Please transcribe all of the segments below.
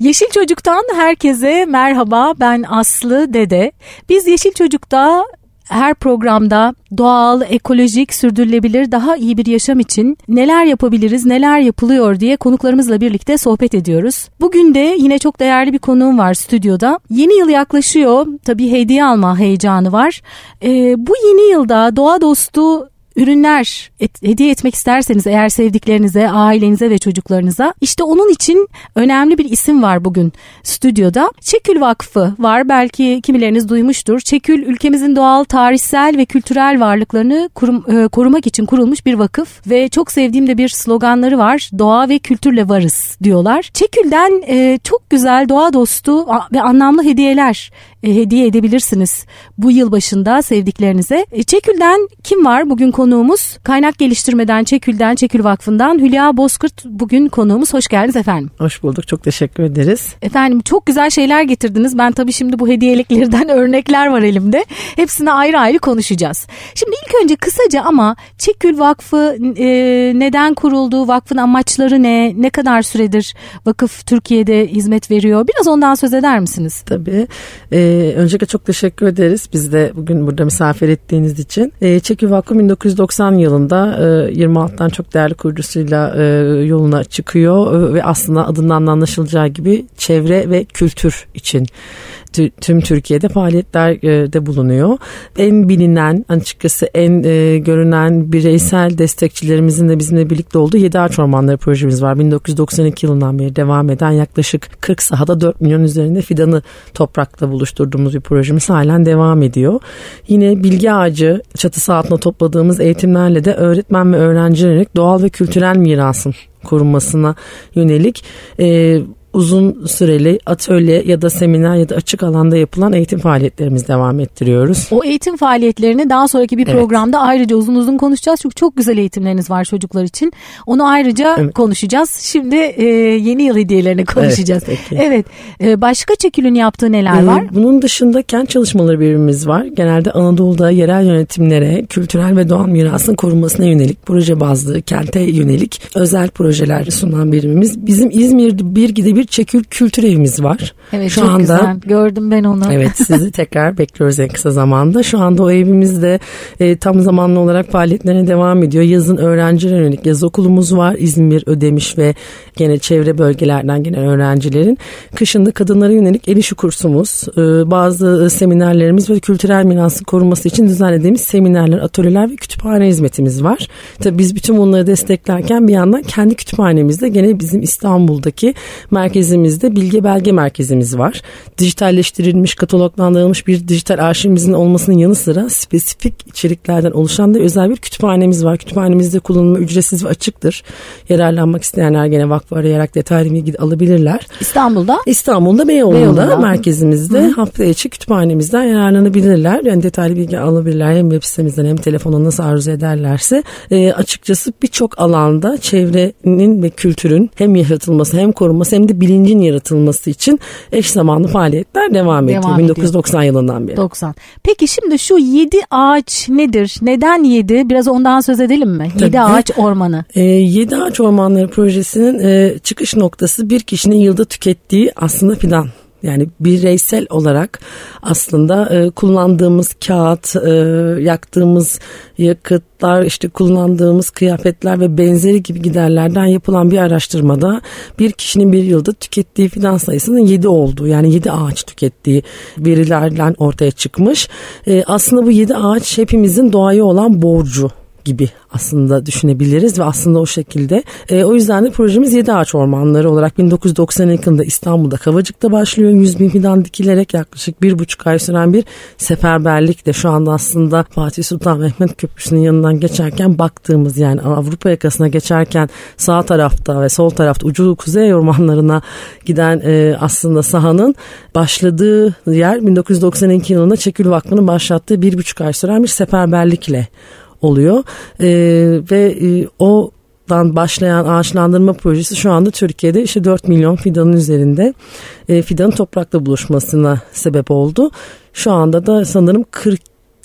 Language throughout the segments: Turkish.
Yeşil Çocuk'tan herkese merhaba ben Aslı Dede. Biz Yeşil Çocuk'ta her programda doğal, ekolojik, sürdürülebilir, daha iyi bir yaşam için neler yapabiliriz, neler yapılıyor diye konuklarımızla birlikte sohbet ediyoruz. Bugün de yine çok değerli bir konuğum var stüdyoda. Yeni yıl yaklaşıyor. Tabii hediye alma heyecanı var. Ee, bu yeni yılda doğa dostu ürünler et, hediye etmek isterseniz eğer sevdiklerinize, ailenize ve çocuklarınıza işte onun için önemli bir isim var bugün stüdyoda. Çekül Vakfı var belki kimileriniz duymuştur. Çekül ülkemizin doğal, tarihsel ve kültürel varlıklarını kurum, e, korumak için kurulmuş bir vakıf ve çok sevdiğim de bir sloganları var. Doğa ve kültürle varız diyorlar. Çekül'den e, çok güzel doğa dostu ve anlamlı hediyeler e, hediye edebilirsiniz bu yıl başında sevdiklerinize. E, Çekül'den kim var bugün konuğumuz? Kaynak geliştirmeden Çekül'den Çekül Vakfı'ndan Hülya Bozkurt bugün konuğumuz. Hoş geldiniz efendim. Hoş bulduk. Çok teşekkür ederiz. Efendim çok güzel şeyler getirdiniz. Ben tabii şimdi bu hediyeliklerden örnekler var elimde. Hepsini ayrı ayrı konuşacağız. Şimdi ilk önce kısaca ama Çekül Vakfı e, neden kuruldu? Vakfın amaçları ne? Ne kadar süredir vakıf Türkiye'de hizmet veriyor? Biraz ondan söz eder misiniz? Tabii. Ee, öncelikle çok teşekkür ederiz. Biz de bugün burada misafir ettiğiniz için. Ee, Çekül Vakfı 1990 yılında e, 26'dan çok değerli kurucusuyla e, yoluna çıkıyor e, ve aslında adından anlaşılacağı gibi çevre ve kültür için tüm Türkiye'de faaliyetlerde bulunuyor. En bilinen açıkçası en e, görünen bireysel destekçilerimizin de bizimle birlikte olduğu Yedi Ağaç Ormanları projemiz var. 1992 yılından beri devam eden yaklaşık 40 sahada 4 milyon üzerinde fidanı toprakla buluşturduğumuz bir projemiz halen devam ediyor. Yine bilgi ağacı çatısı altında topladığımız eğitimlerle de öğretmen ve öğrencilerin doğal ve kültürel mirasın korunmasına yönelik e, uzun süreli atölye ya da seminer ya da açık alanda yapılan eğitim faaliyetlerimizi devam ettiriyoruz. O eğitim faaliyetlerini daha sonraki bir programda evet. ayrıca uzun uzun konuşacağız. Çünkü çok güzel eğitimleriniz var çocuklar için. Onu ayrıca evet. konuşacağız. Şimdi e, yeni yıl hediyelerini konuşacağız. Evet. Peki. evet. E, başka çekilin yaptığı neler ee, var? Bunun dışında kent çalışmaları birimimiz var. Genelde Anadolu'da yerel yönetimlere kültürel ve doğal mirasın korunmasına yönelik proje bazlı kente yönelik özel projeler sunan birimimiz. Bizim İzmir'de bir gide bir bir Çekül Kültür Evimiz var. Evet Şu çok anda, güzel. Gördüm ben onu. Evet sizi tekrar bekliyoruz en kısa zamanda. Şu anda o evimizde e, tam zamanlı olarak faaliyetlerine devam ediyor. Yazın öğrencilere yönelik yaz okulumuz var. İzmir, Ödemiş ve gene çevre bölgelerden gelen öğrencilerin. Kışında kadınlara yönelik el işi kursumuz, e, bazı seminerlerimiz ve kültürel mirasın korunması için düzenlediğimiz seminerler, atölyeler ve kütüphane hizmetimiz var. Tabii biz bütün bunları desteklerken bir yandan kendi kütüphanemizde gene bizim İstanbul'daki merkez merkezimizde bilgi belge merkezimiz var. Dijitalleştirilmiş, kataloglandırılmış bir dijital arşivimizin olmasının yanı sıra spesifik içeriklerden oluşan da özel bir kütüphanemiz var. Kütüphanemizde kullanımı ücretsiz ve açıktır. Yararlanmak isteyenler gene vakfı arayarak detaylı bilgi alabilirler. İstanbul'da? İstanbul'da Beyoğlu'nda, Beyoğlu'nda. merkezimizde Hı. hafta içi kütüphanemizden yararlanabilirler. Yani detaylı bilgi alabilirler hem web sitemizden hem telefona nasıl arzu ederlerse. E, açıkçası birçok alanda çevrenin ve kültürün hem yaratılması hem korunması hem de bilincin yaratılması için eş zamanlı faaliyetler devam, devam ediyor. 1990 yılından beri. 90. Peki şimdi şu 7 ağaç nedir? Neden 7? Biraz ondan söz edelim mi? 7 ağaç ormanı. E, 7 ağaç ormanları projesinin e, çıkış noktası bir kişinin yılda tükettiği aslında fidan yani bireysel olarak aslında e, kullandığımız kağıt, e, yaktığımız yakıtlar, işte kullandığımız kıyafetler ve benzeri gibi giderlerden yapılan bir araştırmada bir kişinin bir yılda tükettiği fidan sayısının 7 olduğu yani 7 ağaç tükettiği verilerden ortaya çıkmış. E, aslında bu 7 ağaç hepimizin doğaya olan borcu gibi aslında düşünebiliriz ve aslında o şekilde. E, o yüzden de projemiz Yedi Ağaç Ormanları olarak 1990 yılında İstanbul'da Kavacık'ta başlıyor. 100 bin fidan dikilerek yaklaşık bir buçuk ay süren bir seferberlikle şu anda aslında Fatih Sultan Mehmet Köprüsü'nün yanından geçerken baktığımız yani Avrupa yakasına geçerken sağ tarafta ve sol tarafta ucu kuzey ormanlarına giden e, aslında sahanın başladığı yer 1992 yılında Çekül Vakfı'nın başlattığı bir buçuk ay süren bir seferberlikle oluyor e, ve e, o başlayan ağaçlandırma projesi şu anda Türkiye'de işte 4 milyon fidanın üzerinde e, fidanın toprakla buluşmasına sebep oldu. Şu anda da sanırım 40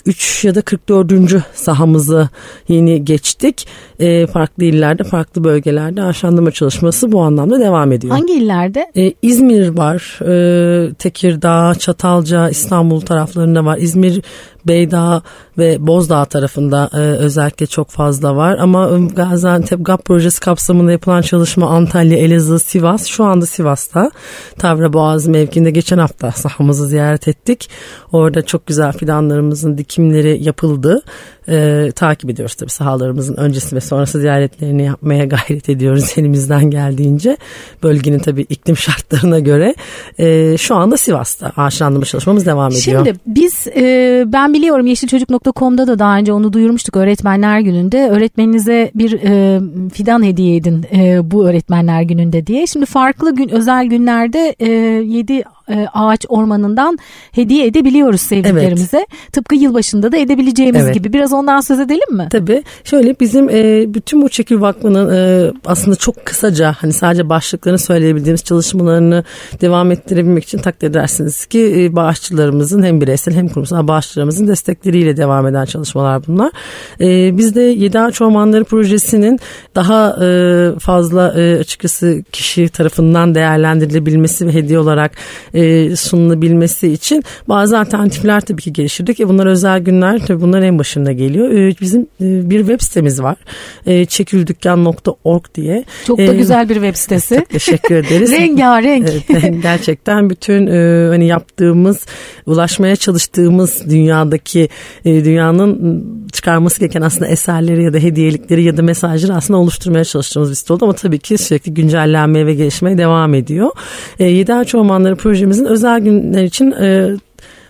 43 ya da 44. sahamızı yeni geçtik. E, farklı illerde, farklı bölgelerde aşandırma çalışması bu anlamda devam ediyor. Hangi illerde? E, İzmir var, e, Tekirdağ, Çatalca, İstanbul taraflarında var. İzmir Beydağ ve Bozdağ tarafında e, özellikle çok fazla var. Ama Gaziantep GAP projesi kapsamında yapılan çalışma Antalya, Elazığ, Sivas. Şu anda Sivas'ta Tavra Boğaz mevkinde geçen hafta sahamızı ziyaret ettik. Orada çok güzel fidanlarımızın dikimleri yapıldı. E, takip ediyoruz tabii sahalarımızın öncesi ve sonrası ziyaretlerini yapmaya gayret ediyoruz elimizden geldiğince. Bölgenin tabii iklim şartlarına göre. E, şu anda Sivas'ta ağaçlandırma çalışmamız devam ediyor. Şimdi biz e, ben biliyorum yeşilçocuk.com'da da daha önce onu duyurmuştuk öğretmenler gününde. Öğretmeninize bir e, fidan hediye edin e, bu öğretmenler gününde diye. Şimdi farklı gün özel günlerde e, 7 e, ağaç ormanından hediye edebiliyoruz sevdiklerimize. Evet. Tıpkı yılbaşında da edebileceğimiz evet. gibi. Biraz ondan söz edelim mi? Tabii. Şöyle bizim e, bütün bu Çekil Vakfı'nın e, aslında çok kısaca hani sadece başlıklarını söyleyebildiğimiz çalışmalarını devam ettirebilmek için takdir edersiniz ki e, bağışçılarımızın hem bireysel hem kurumsal bağışçılarımızın destekleriyle devam eden çalışmalar bunlar. E, biz de Yedi Ağaç Ormanları Projesi'nin daha e, fazla e, açıkçası kişi tarafından değerlendirilebilmesi ve hediye olarak e, sunulabilmesi için bazı alternatifler tabii ki geliştirdik. E, bunlar özel günler tabii bunlar en başında geliyor. E, bizim e, bir web sitemiz var. E, çekildükkan.org diye. Çok da e, güzel bir web sitesi. teşekkür ederiz. Rengarenk. Evet, gerçekten bütün e, hani yaptığımız, ulaşmaya çalıştığımız dünyadaki e, dünyanın çıkarması gereken aslında eserleri ya da hediyelikleri ya da mesajları aslında oluşturmaya çalıştığımız bir site oldu ama tabii ki sürekli güncellenmeye ve gelişmeye devam ediyor. E, Yedi Ağaç Ormanları projemizin özel günler için e,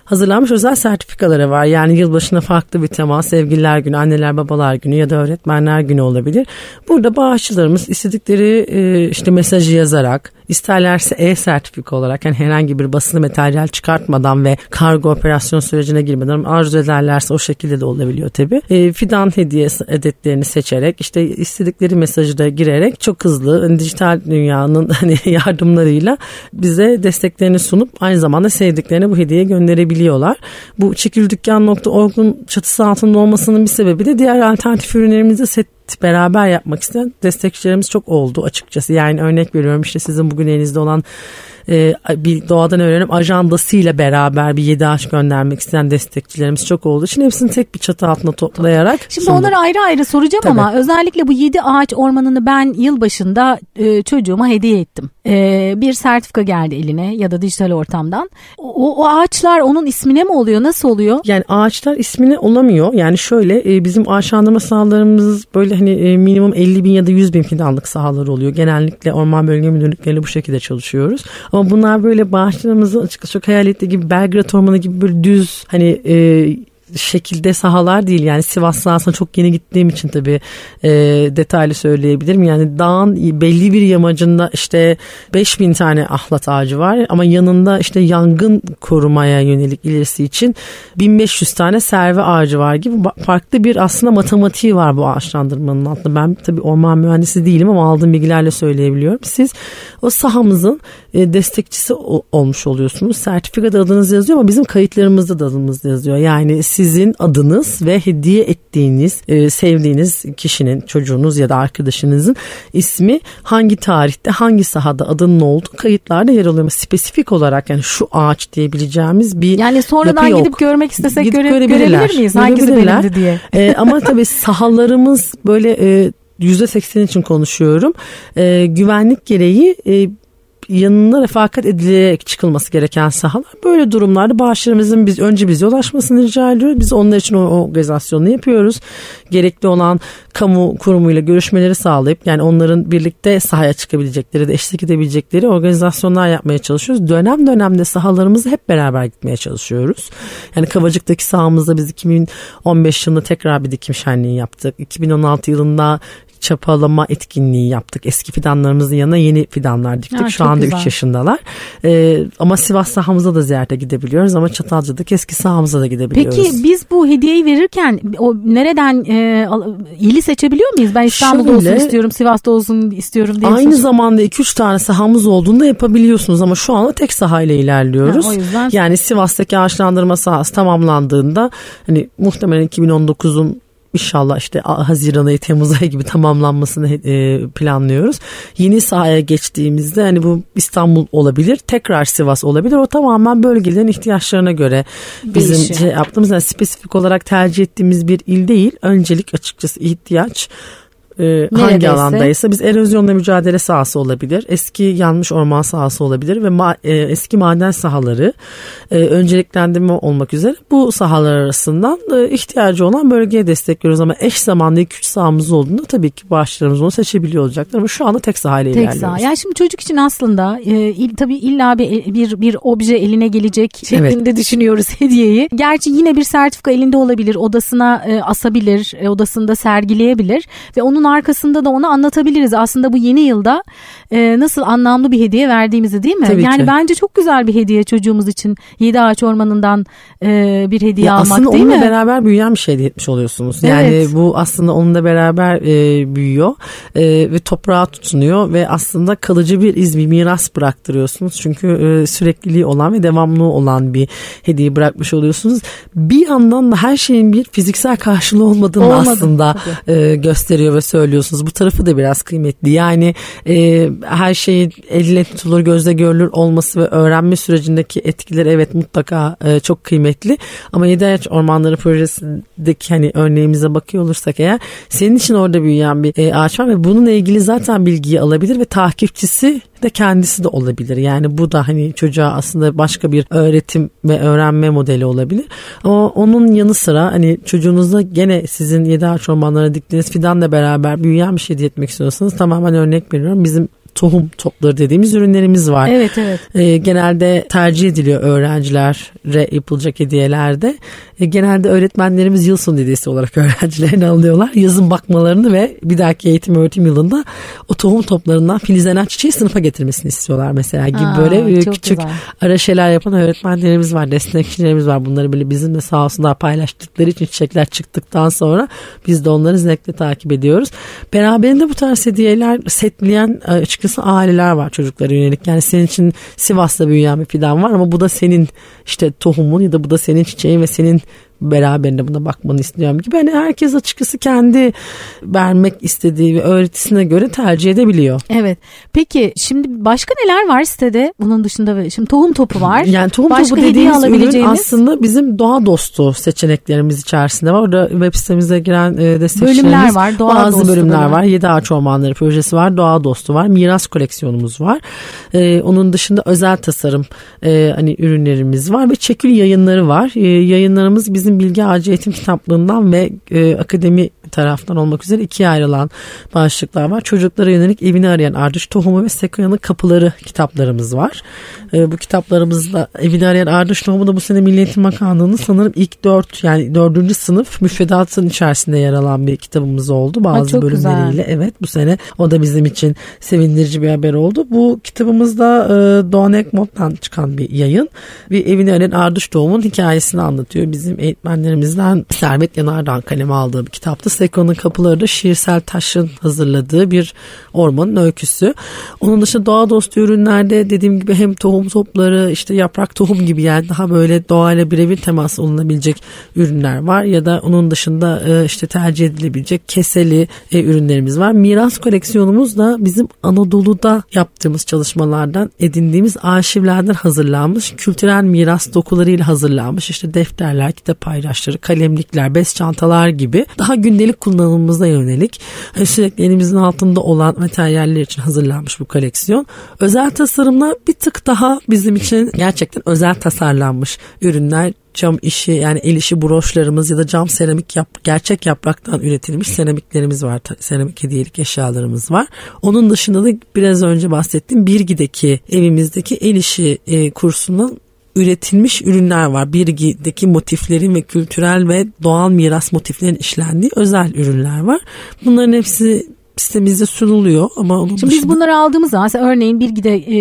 hazırlanmış özel sertifikaları var. Yani yılbaşına farklı bir tema, sevgililer günü, anneler babalar günü ya da öğretmenler günü olabilir. Burada bağışçılarımız istedikleri e, işte mesajı yazarak, isterlerse e-sertifika olarak yani herhangi bir basılı materyal çıkartmadan ve kargo operasyon sürecine girmeden arzu ederlerse o şekilde de olabiliyor tabi. E, fidan hediye edetlerini seçerek işte istedikleri mesajı da girerek çok hızlı hani dijital dünyanın hani yardımlarıyla bize desteklerini sunup aynı zamanda sevdiklerine bu hediye gönderebiliyorlar. Bu çekildükkan.org'un çatısı altında olmasının bir sebebi de diğer alternatif ürünlerimizde set beraber yapmak isteyen destekçilerimiz çok oldu açıkçası. Yani örnek veriyorum işte sizin bugün elinizde olan e, bir doğadan öğrenip ajandasıyla beraber bir yedi ağaç göndermek isteyen destekçilerimiz çok olduğu için hepsini tek bir çatı altında toplayarak Şimdi sunduk. onları ayrı ayrı soracağım Tabii. ama özellikle bu yedi ağaç ormanını ben yılbaşında e, çocuğuma hediye ettim. E, bir sertifika geldi eline ya da dijital ortamdan. O, o ağaçlar onun ismine mi oluyor? Nasıl oluyor? Yani ağaçlar ismine olamıyor. Yani şöyle e, bizim ağaçlandırma sahalarımız böyle hani e, minimum 50 bin ya da 100 bin fidanlık sahalar oluyor. Genellikle orman bölge müdürlükleriyle bu şekilde çalışıyoruz. Ama bunlar böyle bağışlarımızın açıkçası çok hayal ettiği gibi Belgrad Ormanı gibi böyle düz hani e, şekilde sahalar değil yani Sivas'ta aslında çok yeni gittiğim için tabii e, detaylı söyleyebilirim. Yani dağın belli bir yamacında işte 5000 tane ahlat ağacı var ama yanında işte yangın korumaya yönelik ilerisi için 1500 tane serve ağacı var gibi farklı bir aslında matematiği var bu ağaçlandırmanın altında. Ben tabii orman mühendisi değilim ama aldığım bilgilerle söyleyebiliyorum. Siz o sahamızın e, destekçisi olmuş oluyorsunuz. Sertifikada adınız yazıyor ama bizim kayıtlarımızda da adımız yazıyor. Yani sizin adınız ve hediye ettiğiniz, e, sevdiğiniz kişinin, çocuğunuz ya da arkadaşınızın ismi hangi tarihte, hangi sahada adının olduğu kayıtlarda yer alıyor. Spesifik olarak yani şu ağaç diyebileceğimiz bir Yani sonradan gidip görmek istesek gidip göre, görebilir miyiz? Hangisi benimdi diye. e, ama tabii sahalarımız böyle e, %80 için konuşuyorum. E, güvenlik gereği e, yanına refakat edilerek çıkılması gereken sahalar. Böyle durumlarda bağışlarımızın biz önce bize ulaşmasını rica ediyoruz. Biz onlar için o organizasyonu yapıyoruz. Gerekli olan kamu kurumuyla görüşmeleri sağlayıp yani onların birlikte sahaya çıkabilecekleri de eşlik edebilecekleri organizasyonlar yapmaya çalışıyoruz. Dönem dönemde sahalarımızı hep beraber gitmeye çalışıyoruz. Yani Kavacık'taki sahamızda biz 2015 yılında tekrar bir dikim şenliği yaptık. 2016 yılında çapalama etkinliği yaptık. Eski fidanlarımızın yanına yeni fidanlar diktik. Ha, Şu anda güzel. 3 yaşındalar. Ee, ama Sivas sahamıza da ziyarete gidebiliyoruz ama Çatalca'daki eski sahamıza da gidebiliyoruz. Peki biz bu hediyeyi verirken o nereden e, ili seçebiliyor muyuz? Ben İstanbul'da Şöyle- olsun istiyorum, Sivas'ta olsun istiyorum diye. Aynı zamanda 2-3 tane sahamız olduğunda yapabiliyorsunuz ama şu anda tek sahayla ilerliyoruz. Ha, o yüzden- Yani Sivas'taki ağaçlandırma sahası tamamlandığında hani muhtemelen 2019'un İnşallah işte Haziran ayı Temmuz ayı gibi tamamlanmasını e, planlıyoruz. Yeni sahaya geçtiğimizde hani bu İstanbul olabilir, tekrar Sivas olabilir. O tamamen bölgelerin ihtiyaçlarına göre bizim Değişiyor. şey yaptığımız yani spesifik olarak tercih ettiğimiz bir il değil. Öncelik açıkçası ihtiyaç e, hangi alandaysa biz erozyonla mücadele sahası olabilir. Eski yanmış orman sahası olabilir ve ma- e, eski maden sahaları e, önceliklendirme olmak üzere bu sahalar arasından e, ihtiyacı olan bölgeye destekliyoruz ama eş zamanlı 2-3 sahamız olduğunda tabii ki bağışlarımız onu seçebiliyor olacaklar ama şu anda tek sahayla Tek ilerliyoruz. saha. Yani şimdi çocuk için aslında e, il, tabii illa bir, bir bir obje eline gelecek şeklinde düşünüyoruz hediyeyi. Gerçi yine bir sertifika elinde olabilir, odasına e, asabilir, e, odasında sergileyebilir ve onun arkasında da onu anlatabiliriz. Aslında bu yeni yılda e, nasıl anlamlı bir hediye verdiğimizi değil mi? Tabii yani ki. bence çok güzel bir hediye çocuğumuz için Yedi Ağaç Ormanı'ndan e, bir hediye Ya almak aslında değil onunla mi? beraber büyüyen bir şey hediye etmiş oluyorsunuz. Yani Evet. bu aslında onunla beraber e, büyüyor e, ve toprağa tutunuyor ve aslında kalıcı bir iz, bir miras bıraktırıyorsunuz. Çünkü e, sürekliliği olan ve devamlı olan bir hediye bırakmış oluyorsunuz. Bir yandan da her şeyin bir fiziksel karşılığı olmadığını Olmadı, aslında e, gösteriyor ve söylüyorsunuz. Bu tarafı da biraz kıymetli. Yani e, her şeyin elle tutulur, gözle görülür olması ve öğrenme sürecindeki etkileri evet mutlaka e, çok kıymetli. Ama Yedi Ağaç Ormanları projesindeki hani örneğimize bakıyor olursak eğer senin için orada büyüyen bir e, ağaç var ve bununla ilgili zaten bilgiyi alabilir ve takipçisi de kendisi de olabilir. Yani bu da hani çocuğa aslında başka bir öğretim ve öğrenme modeli olabilir. Ama onun yanı sıra hani çocuğunuzda gene sizin yedi ağaç ormanlara diktiğiniz fidanla beraber büyüyen bir şey hediye etmek istiyorsanız tamamen örnek veriyorum. Bizim tohum topları dediğimiz ürünlerimiz var. Evet evet. E, genelde tercih ediliyor öğrencilere yapılacak hediyelerde. E, genelde öğretmenlerimiz yıl sonu hediyesi olarak öğrencilerini alıyorlar. Yazın bakmalarını ve bir dahaki eğitim öğretim yılında o tohum toplarından filizlenen çiçeği sınıfa getirmesini istiyorlar mesela gibi Aa, böyle e, küçük güzel. ara şeyler yapan öğretmenlerimiz var, destekçilerimiz var. Bunları böyle bizimle sağ olsunlar paylaştıkları için çiçekler çıktıktan sonra biz de onları zevkle takip ediyoruz. Beraberinde bu tarz hediyeler setleyen e, açıkçası aileler var çocuklara yönelik. Yani senin için Sivas'ta büyüyen bir fidan var ama bu da senin işte tohumun ya da bu da senin çiçeğin ve senin beraberinde buna bakmanı istiyorum gibi. Hani herkes açıkçası kendi vermek istediği ve öğretisine göre tercih edebiliyor. Evet. Peki şimdi başka neler var sitede? Bunun dışında şimdi tohum topu var. Yani tohum Başka topu dediğimiz ürün aslında bizim doğa dostu seçeneklerimiz içerisinde var. Orada web sitemize giren e, destekçilerimiz Bölümler var, doğa bazı dostu bölümler bölüm. var. Yedi Ağaç Ormanları projesi var. Doğa dostu var. Miras koleksiyonumuz var. E, onun dışında özel tasarım e, hani ürünlerimiz var ve çekil yayınları var. E, yayınlarımız bizim Bilgi Ağacı Eğitim Kitaplığından ve e, akademi taraftan olmak üzere ikiye ayrılan başlıklar var. Çocuklara yönelik evini arayan Ardış Tohumu ve Sekoya'nın Kapıları kitaplarımız var. E, bu kitaplarımızda evini arayan Ardış Tohumu da bu sene Milli Eğitim Bakanlığı'nın sanırım ilk dört yani dördüncü sınıf müfredatın içerisinde yer alan bir kitabımız oldu. Bazı çok bölümleriyle. güzel. Evet bu sene o da bizim için sevindirici bir haber oldu. Bu kitabımızda e, Doğan Ekmot'tan çıkan bir yayın. Bir evini arayan Ardış Tohum'un hikayesini anlatıyor. Bizim eğitmenlerimizden Servet Yanardağ kaleme aldığı bir kitaptı. Seko'nun kapıları Şiirsel Taş'ın hazırladığı bir ormanın öyküsü. Onun dışında doğa dostu ürünlerde dediğim gibi hem tohum topları işte yaprak tohum gibi yani daha böyle doğayla birebir temas olunabilecek ürünler var. Ya da onun dışında e, işte tercih edilebilecek keseli e, ürünlerimiz var. Miras koleksiyonumuz da bizim Anadolu'da yaptığımız çalışmalardan edindiğimiz arşivlerden hazırlanmış kültürel miras dokularıyla hazırlanmış işte defterler, kitap paylaşları, kalemlikler, bez çantalar gibi daha gündelik kullanımımıza yönelik e, sürekli elimizin altında olan materyaller için hazırlanmış bu koleksiyon. Özel tasarımlar bir tık daha bizim için gerçekten özel tasarlanmış ürünler cam işi yani el işi broşlarımız ya da cam seramik yap, gerçek yapraktan üretilmiş seramiklerimiz var. Seramik hediyelik eşyalarımız var. Onun dışında da biraz önce bahsettiğim Birgi'deki evimizdeki el işi e, kursunun üretilmiş ürünler var. Birgi'deki motiflerin ve kültürel ve doğal miras motiflerin işlendiği özel ürünler var. Bunların hepsi sitemizde sunuluyor ama onun Şimdi dışında... biz bunları aldığımız zaman örneğin bilgide e,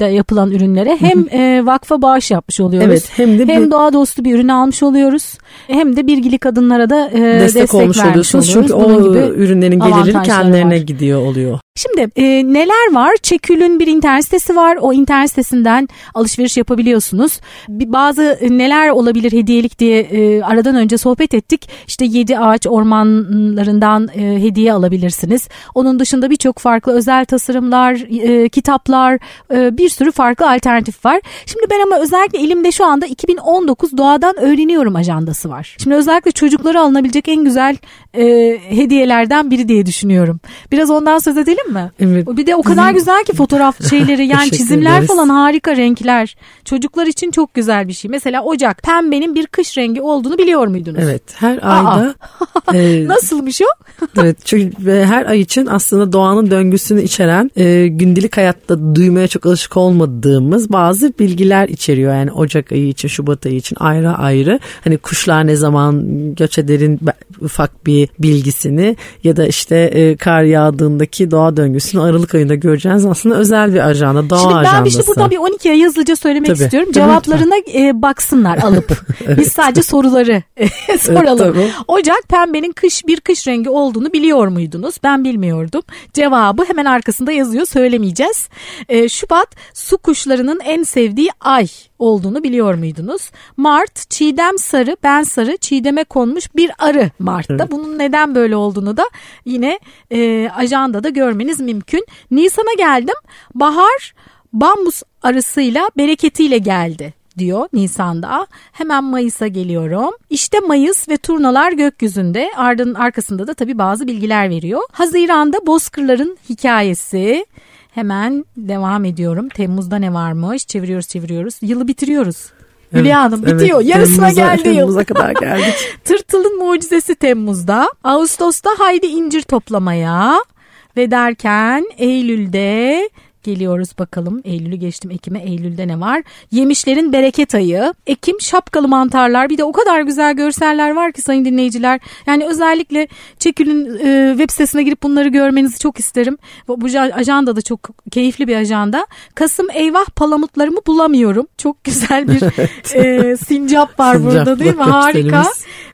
de yapılan ürünlere hem e, vakfa bağış yapmış oluyoruz. Evet, hem de hem bir- doğa dostu bir ürün almış oluyoruz. Hem de bilgili kadınlara da e, destek, destek, olmuş vermiş oluyorsunuz. oluyoruz. Çünkü Bunun o gibi ürünlerin geliri kendilerine var. gidiyor oluyor. Şimdi e, neler var? Çekül'ün bir internet sitesi var. O internet sitesinden alışveriş yapabiliyorsunuz. Bir, bazı e, neler olabilir hediyelik diye e, aradan önce sohbet ettik. İşte yedi ağaç ormanlarından e, hediye alabilirsiniz. Onun dışında birçok farklı özel tasarımlar, e, kitaplar, e, bir sürü farklı alternatif var. Şimdi ben ama özellikle elimde şu anda 2019 Doğadan Öğreniyorum ajandası var. Şimdi özellikle çocuklara alınabilecek en güzel e, hediyelerden biri diye düşünüyorum. Biraz ondan söz edelim mi? Evet. Bir de o kadar Bizim- güzel ki fotoğraf şeyleri yani çizimler ederiz. falan harika renkler. Çocuklar için çok güzel bir şey. Mesela ocak pembenin bir kış rengi olduğunu biliyor muydunuz? Evet her ayda e, Nasılmış o? evet çünkü ve her ay için aslında doğanın döngüsünü içeren e, gündelik hayatta duymaya çok alışık olmadığımız bazı bilgiler içeriyor. Yani Ocak ayı için Şubat ayı için ayrı ayrı hani kuşlar ne zaman göç ederin ufak bir bilgisini ya da işte e, kar yağdığındaki doğa döngüsünü Aralık ayında göreceğiniz aslında özel bir ajanda doğa Şimdi ben bir ajandası. şey buradan bir 12'ye hızlıca söylemek Tabii. istiyorum. Cevaplarına e, baksınlar alıp. Biz sadece soruları soralım. tabii. Ocak pembenin kış bir kış rengi olduğunu biliyor muydunuz? Ben bilmiyordum. Cevabı hemen arkasında yazıyor söylemeyeceğiz. E, Şubat su kuşlarının en sevdiği ay olduğunu biliyor muydunuz? Mart çiğdem sarı ben sarı çiğdeme konmuş bir arı Mart'ta. Bunun neden böyle olduğunu da yine e, ajandada görmeniz mümkün. Nisan'a geldim. Bahar bambus arısıyla bereketiyle geldi diyor Nisan'da. Hemen Mayıs'a geliyorum. İşte Mayıs ve turnalar gökyüzünde. Ardının arkasında da tabii bazı bilgiler veriyor. Haziran'da bozkırların hikayesi. Hemen devam ediyorum. Temmuz'da ne varmış? Çeviriyoruz çeviriyoruz. Yılı bitiriyoruz. Hülya Hanım Evet, bitiyor. Yarısına Temmuz'a- geldi yıl. Temmuz'a kadar geldik. Tırtılın mucizesi Temmuz'da. Ağustos'ta haydi incir toplamaya. Ve derken Eylül'de geliyoruz bakalım. Eylül'ü geçtim Ekim'e. Eylül'de ne var? Yemişlerin bereket ayı. Ekim şapkalı mantarlar. Bir de o kadar güzel görseller var ki sayın dinleyiciler. Yani özellikle Çekül'ün e, web sitesine girip bunları görmenizi çok isterim. Bu, bu ajanda da çok keyifli bir ajanda. Kasım eyvah palamutlarımı bulamıyorum. Çok güzel bir e, sincap var Sincap burada değil mi? Harika.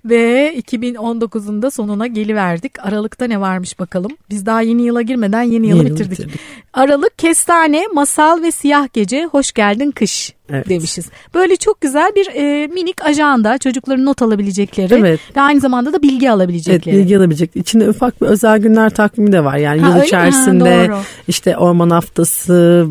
Ve 2019'un da sonuna geliverdik. Aralık'ta ne varmış bakalım. Biz daha yeni yıla girmeden yeni yılı Yeni bitirdik. bitirdik. Aralık, kestane, masal ve siyah gece, hoş geldin kış Evet. demişiz. Böyle çok güzel bir e, minik ajanda çocukların not alabilecekleri Evet. ve aynı zamanda da bilgi Evet alabilecekleri. bilgi alabilecek. İçinde ufak bir özel günler takvimi de var. Yani Ha, yıl içerisinde Ha, doğru. işte orman haftası,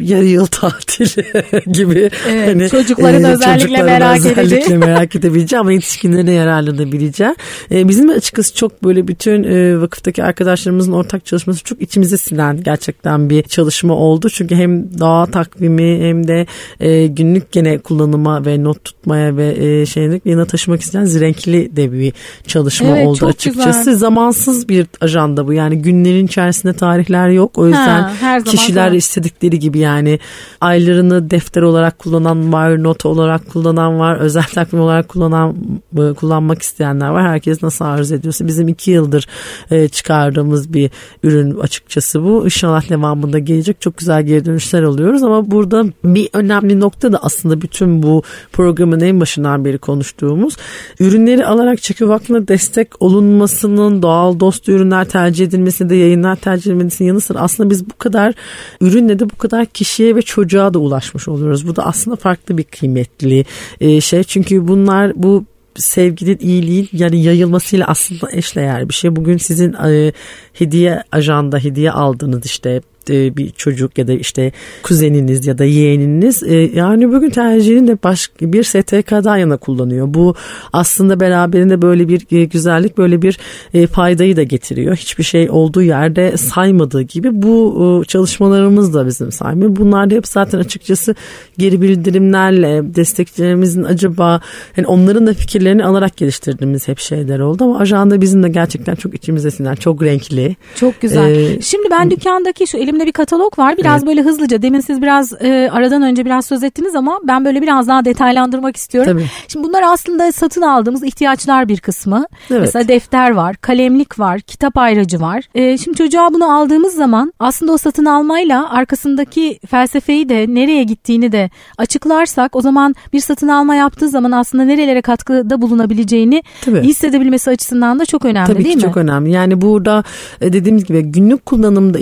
yarı yıl tatili gibi. Evet, çocukların özellikle çocukların merak özellikle edeceği. merak edebileceği ama yetişkinlerin de yararlanabileceği. E, bizim açıkçası çok böyle bütün e, vakıftaki arkadaşlarımızın ortak çalışması çok içimize sinen gerçekten bir çalışma oldu. Çünkü hem doğa takvimi hem de e, günlük gene kullanıma ve not tutmaya ve e, şeylik yanına taşımak isteyen zirenkli de bir çalışma Evet, oldu açıkçası. güzel. Zamansız bir ajanda bu. Yani günlerin içerisinde tarihler yok. O yüzden Ha, her zaman kişiler doğru. istedikleri gibi yani aylarını defter olarak kullanan var, not olarak kullanan var, özel takvim olarak kullanan e, kullanmak isteyenler var. Herkes nasıl arzu ediyorsa bizim iki yıldır e, çıkardığımız bir ürün açıkçası bu. İnşallah devamında gelecek çok güzel geri dönüşler alıyoruz ama burada bir önemli nokta da aslında bütün bu programın en başından beri konuştuğumuz ürünleri alarak Çeki Vakfı'na destek olunmasının doğal dost ürünler tercih edilmesi de yayınlar tercih edilmesinin yanı sıra aslında biz bu kadar ürünle de bu kadar kişiye ve çocuğa da ulaşmış oluyoruz. Bu da aslında farklı bir kıymetli e, şey. Çünkü bunlar bu sevginin iyiliğin yani yayılmasıyla aslında eşdeğer bir şey. Bugün sizin e, hediye ajanda hediye aldığınız işte e, bir çocuk ya da işte kuzeniniz ya da yeğeniniz e, yani bugün tercihini de başka bir STK'dan yana kullanıyor. Bu aslında beraberinde böyle bir e, güzellik böyle bir e, faydayı da getiriyor. Hiçbir şey olduğu yerde saymadığı gibi bu e, çalışmalarımız da bizim saymıyor. Bunlar da hep zaten açıkçası geri bildirimlerle destekçilerimizin acaba yani onların da fikirlerini alarak geliştirdiğimiz hep şeyler oldu ama ajanda bizim de gerçekten çok içimize sinen çok renkli. Çok güzel. Ee, Şimdi ben dükkandaki şu elimde elimde bir katalog var. Biraz evet. böyle hızlıca demin siz biraz e, aradan önce biraz söz ettiniz ama ben böyle biraz daha detaylandırmak istiyorum. Tabii. Şimdi bunlar aslında satın aldığımız ihtiyaçlar bir kısmı. Evet. Mesela defter var, kalemlik var, kitap ayracı var. E, şimdi çocuğa bunu aldığımız zaman aslında o satın almayla arkasındaki felsefeyi de nereye gittiğini de açıklarsak o zaman bir satın alma yaptığı zaman aslında nerelere katkıda bulunabileceğini Tabii. hissedebilmesi açısından da çok önemli Tabii değil ki mi? çok önemli. Yani burada e, dediğimiz gibi günlük kullanımda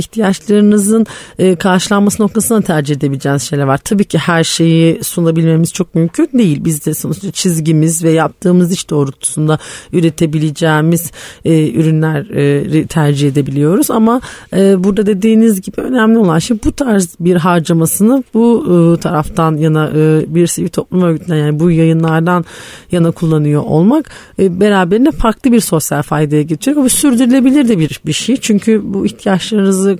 ihtiyaçlarınızın e, karşılanması noktasına tercih edebileceğiniz şeyler var. Tabii ki her şeyi sunabilmemiz çok mümkün değil. Biz de sonuçta çizgimiz ve yaptığımız iş doğrultusunda üretebileceğimiz e, ürünler tercih edebiliyoruz. Ama burada dediğiniz gibi önemli olan şey bu tarz bir harcamasını bu taraftan yana bir sivil toplum örgütünden yani bu yayınlardan yana kullanıyor olmak beraberinde farklı bir sosyal faydaya getiriyor. Bu sürdürülebilir de bir, bir şey. Çünkü bu ihtiyaçlarınızı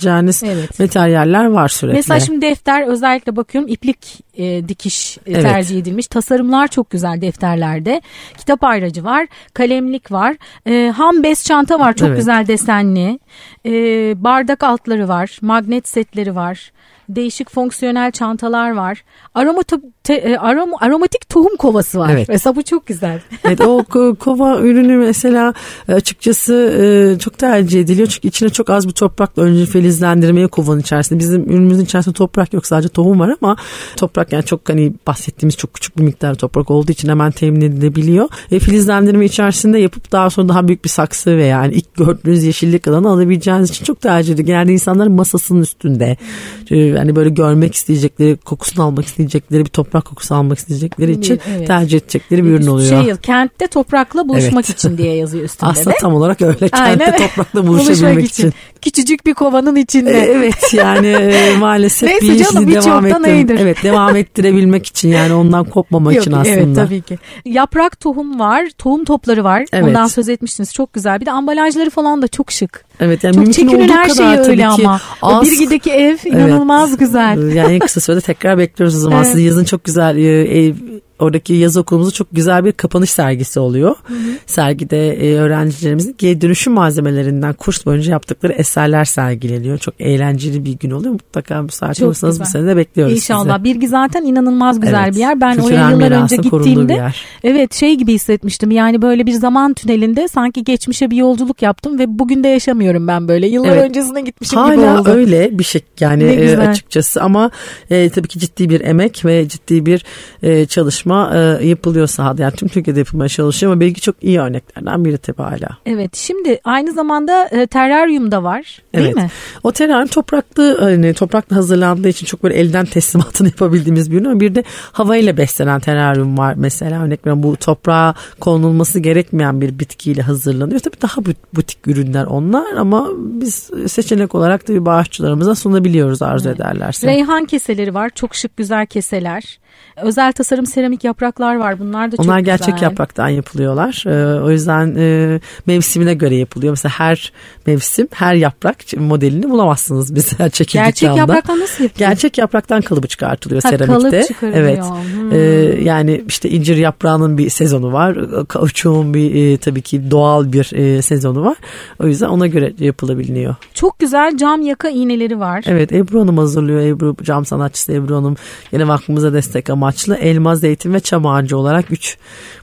karşılayabileceğiniz evet. materyaller var sürekli. Mesela şimdi defter özellikle bakıyorum iplik e, dikiş e, evet. tercih edilmiş. Tasarımlar çok güzel defterlerde. Kitap ayracı var, kalemlik var, e, ham bez çanta var çok evet. güzel desenli. E, bardak altları var, magnet setleri var değişik fonksiyonel çantalar var. Aroma te, e, arom, aromatik tohum kovası var. Evet. Mesela bu çok güzel. evet o kova ürünü mesela e, açıkçası e, çok tercih ediliyor. Çünkü içine çok az bir toprakla önce filizlendirmeye kovanın içerisinde. Bizim ürünümüzün içerisinde toprak yok sadece tohum var ama toprak yani çok hani bahsettiğimiz çok küçük bir miktar toprak olduğu için hemen temin edilebiliyor. E, filizlendirme içerisinde yapıp daha sonra daha büyük bir saksı veya yani ilk gördüğünüz yeşillik alanı alabileceğiniz için çok tercih ediliyor. Genelde insanlar masasının üstünde yani böyle görmek isteyecekleri, kokusunu almak isteyecekleri bir toprak kokusu almak isteyecekleri için evet. tercih edecekleri bir ürün oluyor. Şey, kentte toprakla buluşmak evet. için diye yazıyor üstünde Aslında de. tam olarak öyle. Kentte Aynen. toprakla buluşabilmek için. için. Küçücük bir kovanın içinde. evet yani e, maalesef Neyse bir canım, işini devam ettir. Evet devam ettirebilmek için yani ondan kopmamak Yok, için aslında. Evet tabii ki. Yaprak tohum var, tohum topları var. Evet. Ondan söz etmiştiniz. Çok güzel. Bir de ambalajları falan da çok şık. Evet yani çok olduğu her şey öyle ama. Az. O Birgi'deki ev inanılmaz evet. güzel. Yani en kısa sürede tekrar bekliyoruz o zaman. Evet. Siz yazın çok güzel e, ev oradaki yaz okulumuzda çok güzel bir kapanış sergisi oluyor. Hı hı. Sergide e, öğrencilerimizin geri dönüşüm malzemelerinden kurs boyunca yaptıkları eserler sergileniyor. Çok eğlenceli bir gün oluyor. Mutlaka müsait olursanız bu sene de bekliyoruz İnşallah. sizi. Birgi zaten inanılmaz güzel evet. bir yer. Ben Kültürel oraya yıllar önce gittiğimde evet şey gibi hissetmiştim. Yani böyle bir zaman tünelinde sanki geçmişe bir yolculuk yaptım ve bugün de yaşamıyorum ben böyle. Yıllar evet. öncesine gitmişim Hala gibi oldu. Hala öyle bir şey yani e, açıkçası ama e, tabii ki ciddi bir emek ve ciddi bir e, çalışma çalışma e, yapılıyor sahada. Yani tüm Türkiye'de yapılmaya çalışıyor ama belki çok iyi örneklerden biri tabii hala. Evet şimdi aynı zamanda e, teraryum da var değil evet. mi? O teraryum topraklı hani toprakla hazırlandığı için çok böyle elden teslimatını yapabildiğimiz bir ürün ama bir de havayla beslenen teraryum var mesela örnek veriyorum bu toprağa konulması gerekmeyen bir bitkiyle hazırlanıyor. Tabii daha butik ürünler onlar ama biz seçenek olarak da bir bağışçılarımıza sunabiliyoruz arzu evet. ederlerse. Reyhan keseleri var çok şık güzel keseler. Özel tasarım seramik yapraklar var. Bunlar da çok Onlar gerçek güzel. yapraktan yapılıyorlar. Ee, o yüzden e, mevsimine göre yapılıyor. Mesela her mevsim her yaprak modelini bulamazsınız mesela çekildik Gerçek anda. yapraktan nasıl yapılıyor? Gerçek yapraktan kalıbı çıkartılıyor ha, seramikte. Kalıp çıkarılıyor. Evet. Hmm. Ee, yani işte incir yaprağının bir sezonu var. Kauçuğun bir e, tabii ki doğal bir e, sezonu var. O yüzden ona göre yapılabiliyor. Çok güzel cam yaka iğneleri var. Evet Ebru Hanım hazırlıyor. Ebru cam sanatçısı Ebru Hanım. Yine vakfımıza destek amaçlı elma, zeytin ve çam ağacı olarak üç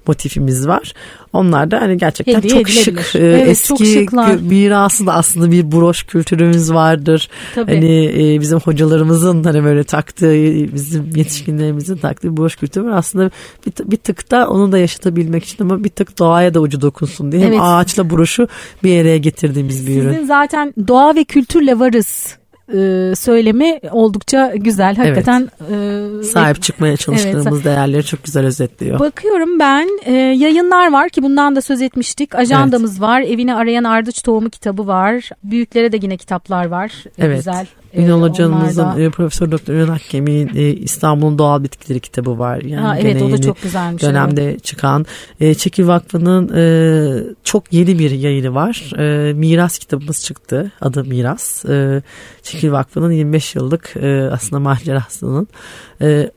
motifimiz var. Onlar da hani gerçekten Hediye çok şık. E, evet, eski çok mirası da aslında bir broş kültürümüz vardır. Tabii. Hani e, bizim hocalarımızın hani böyle taktığı, bizim yetişkinlerimizin taktığı broş kültürü var. Aslında bir, bir tık da onu da yaşatabilmek için ama bir tık doğaya da ucu dokunsun diye. Evet. Hem ağaçla broşu bir yere getirdiğimiz bir ürün. Sizin zaten doğa ve kültürle varız e, söylemi oldukça güzel. Hakikaten evet. e, sahip çıkmaya çalıştığımız evet. değerleri çok güzel özetliyor. Bakıyorum ben e, yayınlar var ki bundan da söz etmiştik. Ajandamız evet. var. Evini arayan ardıç tohumu kitabı var. Büyüklere de yine kitaplar var. E, evet. Güzel. Ünal ee, Hocamızın e, Profesör Doktor Ünal Hakkemi'nin e, İstanbul'un Doğal Bitkileri kitabı var. Yani ha, evet o da çok güzelmiş. Dönemde evet. çıkan. E, Çekil Vakfı'nın çok yeni bir yayını var. Miras kitabımız çıktı. Adı Miras. Çekil Vakfı'nın 25 yıllık aslında macerasının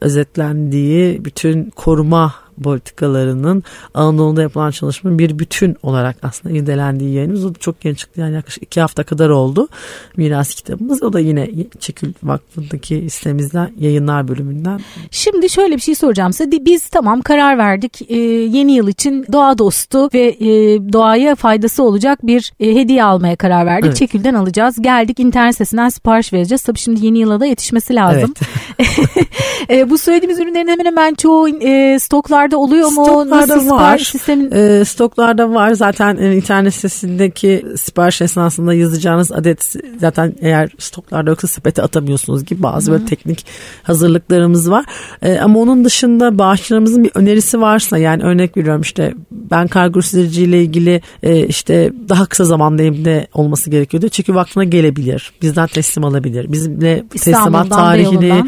özetlendiği bütün koruma politikalarının Anadolu'da yapılan çalışmanın bir bütün olarak aslında irdelendiği yayınımız. O da çok yeni çıktı yani yaklaşık iki hafta kadar oldu. Miras kitabımız. O da yine Çekül Vakfı'ndaki sitemizden yayınlar bölümünden. Şimdi şöyle bir şey soracağım size. Biz tamam karar verdik. Ee, yeni yıl için doğa dostu ve e, doğaya faydası olacak bir e, hediye almaya karar verdik. Evet. Çekül'den alacağız. Geldik internet sitesinden sipariş vereceğiz. Tabii şimdi yeni yıla da yetişmesi lazım. Evet. e, bu söylediğimiz ürünlerin hemen hemen çoğu e, stoklarda oluyor mu? Stoklarda Nasıl var. Sistemin... E, stoklarda var. Zaten e, internet sitesindeki sipariş esnasında yazacağınız adet zaten eğer stoklarda yoksa sepete atamıyorsunuz gibi bazı böyle teknik hazırlıklarımız var. E, ama onun dışında bağışçılarımızın bir önerisi varsa yani örnek veriyorum işte ben kargo ile ilgili e, işte daha kısa zamanda elimde olması gerekiyordu. Çünkü vakfına gelebilir. Bizden teslim alabilir. Bizimle teslimat tarihini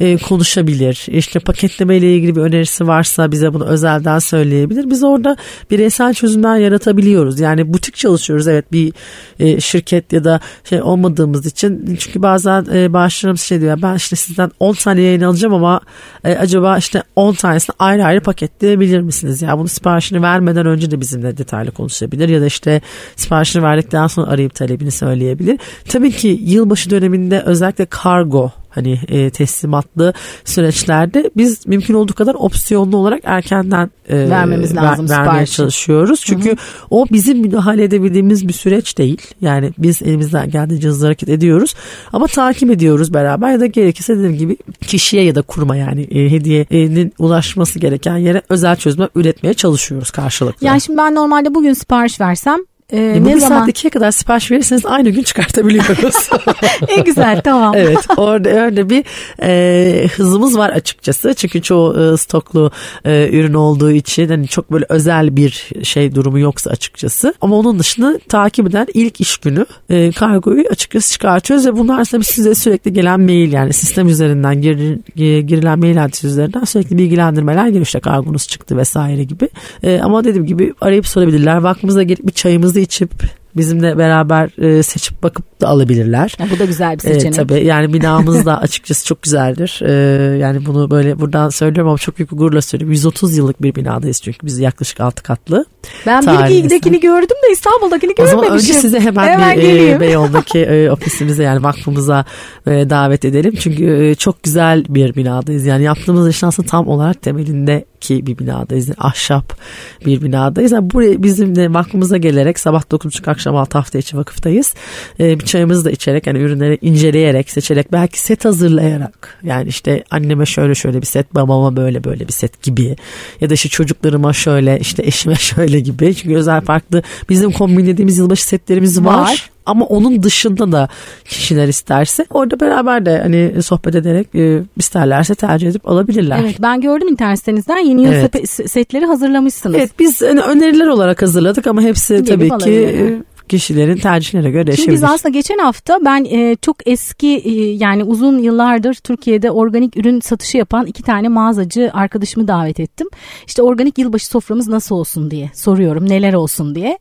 e, konuşabilir. İşte paketleme ile ilgili bir önerisi varsa bize bunu özelden söyleyebilir. Biz orada bireysel çözümler yaratabiliyoruz. Yani butik çalışıyoruz evet bir e, şirket ya da şey olmadığımız için. Çünkü bazen e, bağışlarımız şey diyor ben işte sizden 10 tane yayın alacağım ama e, acaba işte 10 tanesini ayrı ayrı paketleyebilir misiniz? Ya yani bunu siparişini vermeden önce de bizimle detaylı konuşabilir ya da işte siparişini verdikten sonra arayıp talebini söyleyebilir. Tabii ki yılbaşı döneminde özellikle kargo hani e, teslimatlı süreçlerde biz mümkün olduğu kadar opsiyonlu olarak erkenden e, vermemiz lazım ver, vermeye çalışıyoruz. Çünkü Hı-hı. o bizim müdahale edebildiğimiz bir süreç değil. Yani biz elimizden geldiğince hızlı hareket ediyoruz ama takip ediyoruz beraber ya da gerekirse dediğim gibi kişiye ya da kurma yani e, hediyenin ulaşması gereken yere özel çözümler üretmeye çalışıyoruz karşılıklı. Yani şimdi ben normalde bugün sipariş versem e, e, ne zaman? saat 2'ye kadar sipariş verirseniz aynı gün çıkartabiliyoruz. en güzel tamam. evet orada öyle bir e, hızımız var açıkçası. Çünkü çoğu e, stoklu e, ürün olduğu için hani çok böyle özel bir şey durumu yoksa açıkçası. Ama onun dışında takip eden ilk iş günü e, kargoyu açıkçası çıkartıyoruz ve bunlar aslında size sürekli gelen mail yani sistem üzerinden gir, girilen mail adresi üzerinden sürekli bilgilendirmeler geliyor işte kargonuz çıktı vesaire gibi. E, ama dediğim gibi arayıp sorabilirler. Vaktimize gelip bir çayımız çayımızı içip bizimle beraber e, seçip bakıp da alabilirler. Ya, bu da güzel bir seçenek. E, tabii yani binamız da açıkçası çok güzeldir. E, yani bunu böyle buradan söylüyorum ama çok büyük bir gururla söylüyorum. 130 yıllık bir binadayız çünkü biz yaklaşık 6 katlı. Ben Bilgi'dekini gördüm de İstanbul'dakini görmemişim. O zaman önce size hemen, hemen bir e, Beyoğlu'ndaki e, ofisimize yani vakfımıza e, davet edelim. Çünkü e, çok güzel bir binadayız. Yani yaptığımız işin aslında tam olarak temelinde ki bir binadayız. Ahşap bir binadayız. Yani buraya bizim de vakfımıza gelerek sabah 9.30 akşam 6 hafta içi vakıftayız. Ee, bir çayımızı da içerek yani ürünleri inceleyerek seçerek belki set hazırlayarak yani işte anneme şöyle şöyle bir set babama böyle böyle bir set gibi ya da işte çocuklarıma şöyle işte eşime şöyle gibi çünkü özel farklı bizim kombinlediğimiz yılbaşı setlerimiz var. var ama onun dışında da kişiler isterse orada beraber de hani sohbet ederek e, isterlerse tercih edip alabilirler. Evet ben gördüm internet sitenizden yeni yıl evet. setleri hazırlamışsınız. Evet biz hani öneriler olarak hazırladık ama hepsi Gelip tabii ki e, kişilerin tercihlerine göre değişebilir. Şimdi biz aslında geçen hafta ben e, çok eski e, yani uzun yıllardır Türkiye'de organik ürün satışı yapan iki tane mağazacı arkadaşımı davet ettim. İşte organik yılbaşı soframız nasıl olsun diye soruyorum neler olsun diye.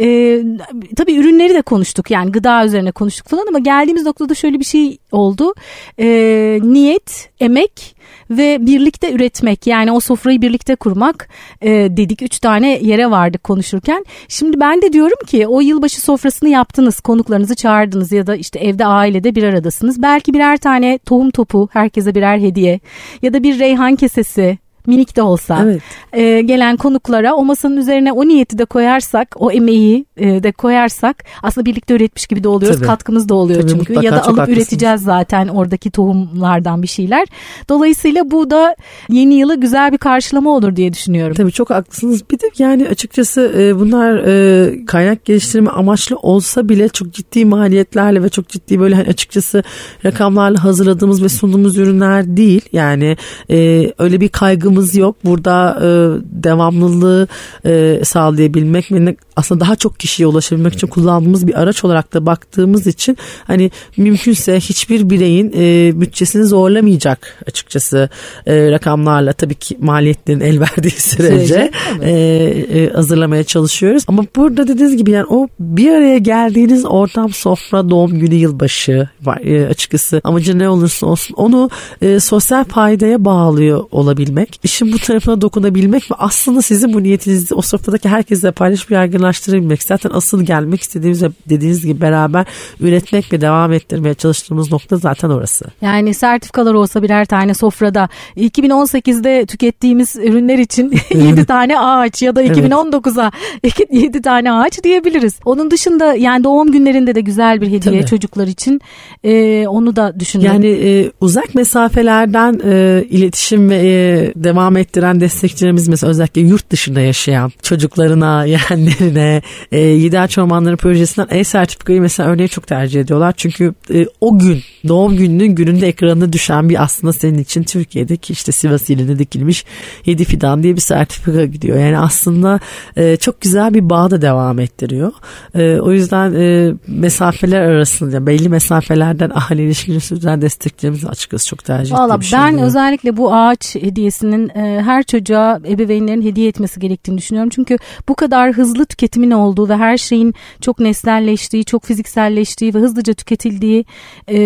E, tabii ürünleri de konuştuk yani gıda üzerine konuştuk falan ama geldiğimiz noktada şöyle bir şey oldu. E, niyet, emek ve birlikte üretmek yani o sofrayı birlikte kurmak e, dedik. Üç tane yere vardık konuşurken. Şimdi ben de diyorum ki o yılbaşı sofrasını yaptınız konuklarınızı çağırdınız ya da işte evde ailede bir aradasınız. Belki birer tane tohum topu herkese birer hediye ya da bir reyhan kesesi minik de olsa evet. e, gelen konuklara o masanın üzerine o niyeti de koyarsak o emeği e, de koyarsak aslında birlikte üretmiş gibi de oluyoruz Tabii. katkımız da oluyor Tabii, çünkü ya da alıp haklısınız. üreteceğiz zaten oradaki tohumlardan bir şeyler dolayısıyla bu da yeni yılı güzel bir karşılama olur diye düşünüyorum. Tabii çok haklısınız bir de yani açıkçası e, bunlar e, kaynak geliştirme amaçlı olsa bile çok ciddi maliyetlerle ve çok ciddi böyle hani açıkçası rakamlarla hazırladığımız ve sunduğumuz ürünler değil yani e, öyle bir kaygı kaygımız yok. Burada e, devamlılığı e, sağlayabilmek ve aslında daha çok kişiye ulaşabilmek için kullandığımız bir araç olarak da baktığımız için hani mümkünse hiçbir bireyin e, bütçesini zorlamayacak açıkçası e, rakamlarla. Tabii ki maliyetlerin el verdiği sürece e, e, hazırlamaya çalışıyoruz. Ama burada dediğiniz gibi yani o bir araya geldiğiniz ortam sofra doğum günü yılbaşı var e, açıkçası. Amacı ne olursa olsun onu e, sosyal faydaya bağlıyor olabilmek işin bu tarafına dokunabilmek ve aslında sizin bu niyetinizi o sofradaki herkesle paylaşıp yaygınlaştırabilmek. Zaten asıl gelmek istediğimiz ve dediğiniz gibi beraber üretmek ve devam ettirmeye çalıştığımız nokta zaten orası. Yani sertifikalar olsa birer tane sofrada 2018'de tükettiğimiz ürünler için 7 tane ağaç ya da 2019'a 7 tane ağaç diyebiliriz. Onun dışında yani doğum günlerinde de güzel bir hediye Tabii. çocuklar için ee, onu da düşünün. Yani e, uzak mesafelerden e, iletişim ve e, devam ettiren destekçilerimiz mesela özellikle yurt dışında yaşayan çocuklarına, yeğenlerine e, Yidaç Ormanları projesinden e-sertifikayı mesela örneği çok tercih ediyorlar. Çünkü e, o gün doğum gününün gününde ekranına düşen bir aslında senin için Türkiye'deki işte Sivas ilinde dikilmiş 7 fidan diye bir sertifika gidiyor. Yani aslında e, çok güzel bir bağ da devam ettiriyor. E, o yüzden e, mesafeler arasında belli mesafelerden ahali ilişkileri sürdüren desteklerimizi açıkçası çok tercih Valla bir şey. Ben diyor. özellikle bu ağaç hediyesinin e, her çocuğa ebeveynlerin hediye etmesi gerektiğini düşünüyorum. Çünkü bu kadar hızlı tüketimin olduğu ve her şeyin çok nesnelleştiği, çok fizikselleştiği ve hızlıca tüketildiği e,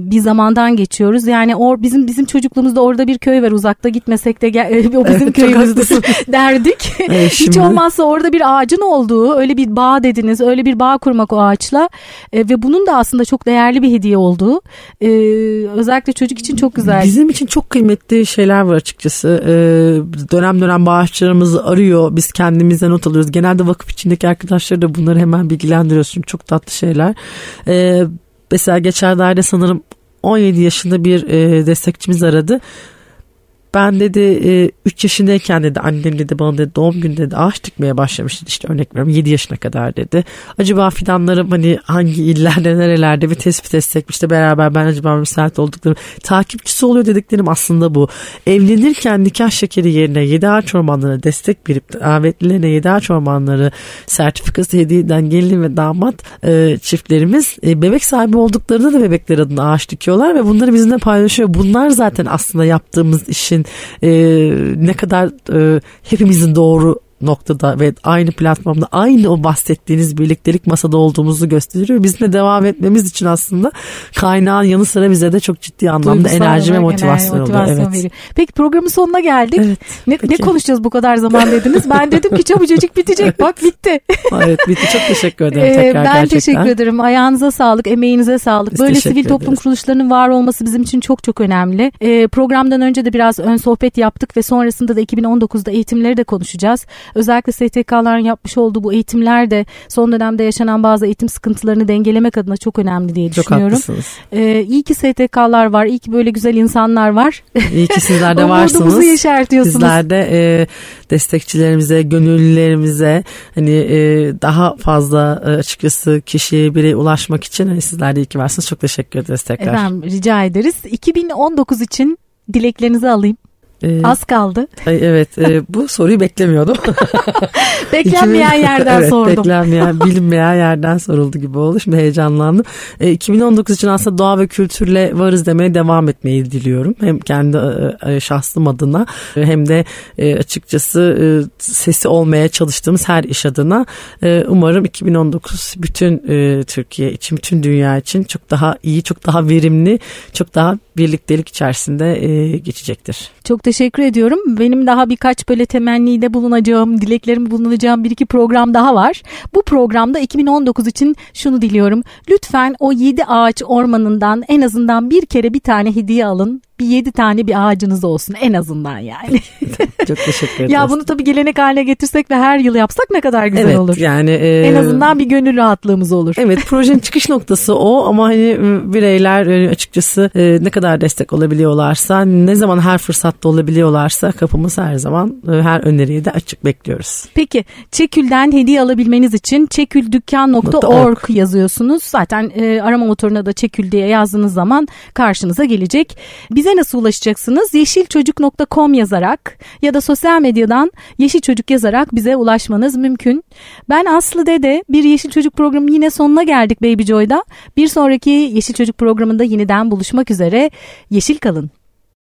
bir zamandan geçiyoruz. Yani or bizim bizim çocukluğumuzda orada bir köy var uzakta gitmesek de gel, o bizim köyümüzdür derdik. Evet, Hiç olmazsa orada bir ağacın olduğu, öyle bir bağ dediniz, öyle bir bağ kurmak o ağaçla e, ve bunun da aslında çok değerli bir hediye olduğu. E, özellikle çocuk için çok güzel. Bizim için çok kıymetli şeyler var açıkçası. Ee, dönem dönem bağışçılarımızı arıyor. Biz kendimize not alıyoruz. Genelde vakıf içindeki arkadaşları da bunları hemen bilgilendiriyoruz. Çok tatlı şeyler. Ee, mesela geçenlerde sanırım 17 yaşında bir e, destekçimiz aradı. Ben dedi 3 e, yaşındayken dedi annem dedi bana dedi doğum günü dedi ağaç dikmeye başlamıştı işte örnek veriyorum 7 yaşına kadar dedi. Acaba fidanlarım hani hangi illerde nerelerde bir tespit etsek işte beraber ben acaba müsait olduklarım takipçisi oluyor dediklerim aslında bu. Evlenirken nikah şekeri yerine 7 ağaç ormanlarına destek verip davetlilerine 7 ağaç ormanları sertifikası hediye eden gelin ve damat e, çiftlerimiz e, bebek sahibi olduklarında da bebekler adına ağaç dikiyorlar ve bunları bizimle paylaşıyor. Bunlar zaten aslında yaptığımız işin e, ne kadar e, hepimizin doğru noktada ve aynı platformda aynı o bahsettiğiniz birliktelik masada olduğumuzu gösteriyor. Bizimle devam etmemiz için aslında kaynağın yanı sıra bize de çok ciddi anlamda Duygusal enerji ve motivasyon, motivasyon oluyor. Evet. Peki programın sonuna geldik. Evet, ne, ne konuşacağız bu kadar zaman dediniz. Ben dedim ki çabucacık bitecek. Bak bitti. evet bitti. Çok teşekkür ederim ee, tekrar ben gerçekten. teşekkür ederim. Ayağınıza sağlık, emeğinize sağlık. Biz Böyle sivil ederiz. toplum kuruluşlarının var olması bizim için çok çok önemli. Ee, programdan önce de biraz ön sohbet yaptık ve sonrasında da 2019'da eğitimleri de konuşacağız. Özellikle STK'ların yapmış olduğu bu eğitimler de son dönemde yaşanan bazı eğitim sıkıntılarını dengelemek adına çok önemli diye çok düşünüyorum. Çok haklısınız. Ee, iyi ki STK'lar var, iyi ki böyle güzel insanlar var. İyi ki sizler de varsınız. yeşertiyorsunuz. Sizler de e, destekçilerimize, gönüllülerimize hani e, daha fazla e, açıkçası kişiye bireye ulaşmak için hani sizler de iyi ki varsınız. Çok teşekkür ederiz tekrar. Efendim rica ederiz. 2019 için dileklerinizi alayım. Ee, Az kaldı. Evet e, bu soruyu beklemiyordum. beklenmeyen yerden evet, sordum. Beklenmeyen bilinmeyen yerden soruldu gibi oldu. Şimdi heyecanlandım. E, 2019 için aslında doğa ve kültürle varız demeye devam etmeyi diliyorum. Hem kendi e, e şahsım adına hem de e, açıkçası e, sesi olmaya çalıştığımız her iş adına e, umarım 2019 bütün e, Türkiye için, bütün dünya için çok daha iyi, çok daha verimli, çok daha birliktelik içerisinde e, geçecektir. Çok teşekkür ediyorum. Benim daha birkaç böyle temennide bulunacağım, dileklerimi bulunacağım bir iki program daha var. Bu programda 2019 için şunu diliyorum. Lütfen o 7 ağaç ormanından en azından bir kere bir tane hediye alın bir yedi tane bir ağacınız olsun en azından yani. Çok teşekkür ederim. ya bunu tabii gelenek haline getirsek ve her yıl yapsak ne kadar güzel evet, olur. Yani e, en azından bir gönül rahatlığımız olur. Evet projenin çıkış noktası o ama hani bireyler e, açıkçası e, ne kadar destek olabiliyorlarsa ne zaman her fırsatta olabiliyorlarsa kapımız her zaman e, her öneriye de açık bekliyoruz. Peki Çekül'den hediye alabilmeniz için çeküldükkan.org yazıyorsunuz. Zaten e, arama motoruna da Çekül diye yazdığınız zaman karşınıza gelecek. Bize bize nasıl ulaşacaksınız? Yeşilçocuk.com yazarak ya da sosyal medyadan Yeşil Çocuk yazarak bize ulaşmanız mümkün. Ben Aslı Dede bir Yeşil Çocuk programı yine sonuna geldik Baby Joy'da. Bir sonraki Yeşil Çocuk programında yeniden buluşmak üzere. Yeşil kalın.